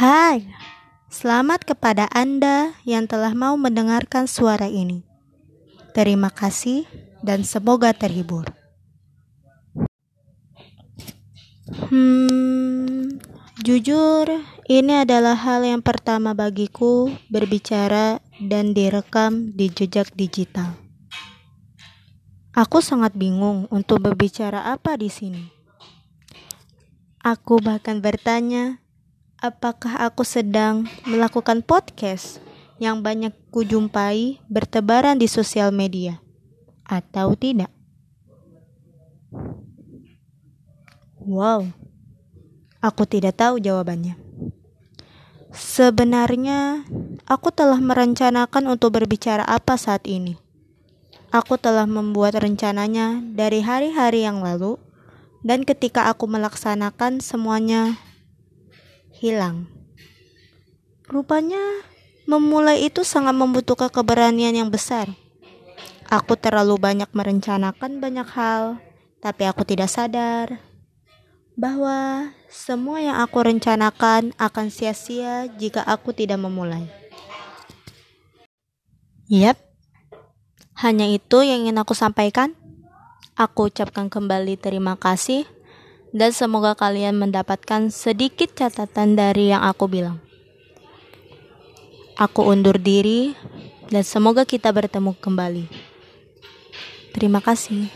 Hai, selamat kepada Anda yang telah mau mendengarkan suara ini. Terima kasih dan semoga terhibur. Hmm, jujur, ini adalah hal yang pertama bagiku berbicara dan direkam di jejak digital. Aku sangat bingung untuk berbicara apa di sini. Aku bahkan bertanya, apakah aku sedang melakukan podcast yang banyak kujumpai bertebaran di sosial media atau tidak? Wow, aku tidak tahu jawabannya. Sebenarnya, aku telah merencanakan untuk berbicara apa saat ini. Aku telah membuat rencananya dari hari-hari yang lalu dan ketika aku melaksanakan semuanya hilang. Rupanya memulai itu sangat membutuhkan keberanian yang besar. Aku terlalu banyak merencanakan banyak hal, tapi aku tidak sadar bahwa semua yang aku rencanakan akan sia-sia jika aku tidak memulai. Yap, hanya itu yang ingin aku sampaikan. Aku ucapkan kembali terima kasih dan semoga kalian mendapatkan sedikit catatan dari yang aku bilang. Aku undur diri dan semoga kita bertemu kembali. Terima kasih.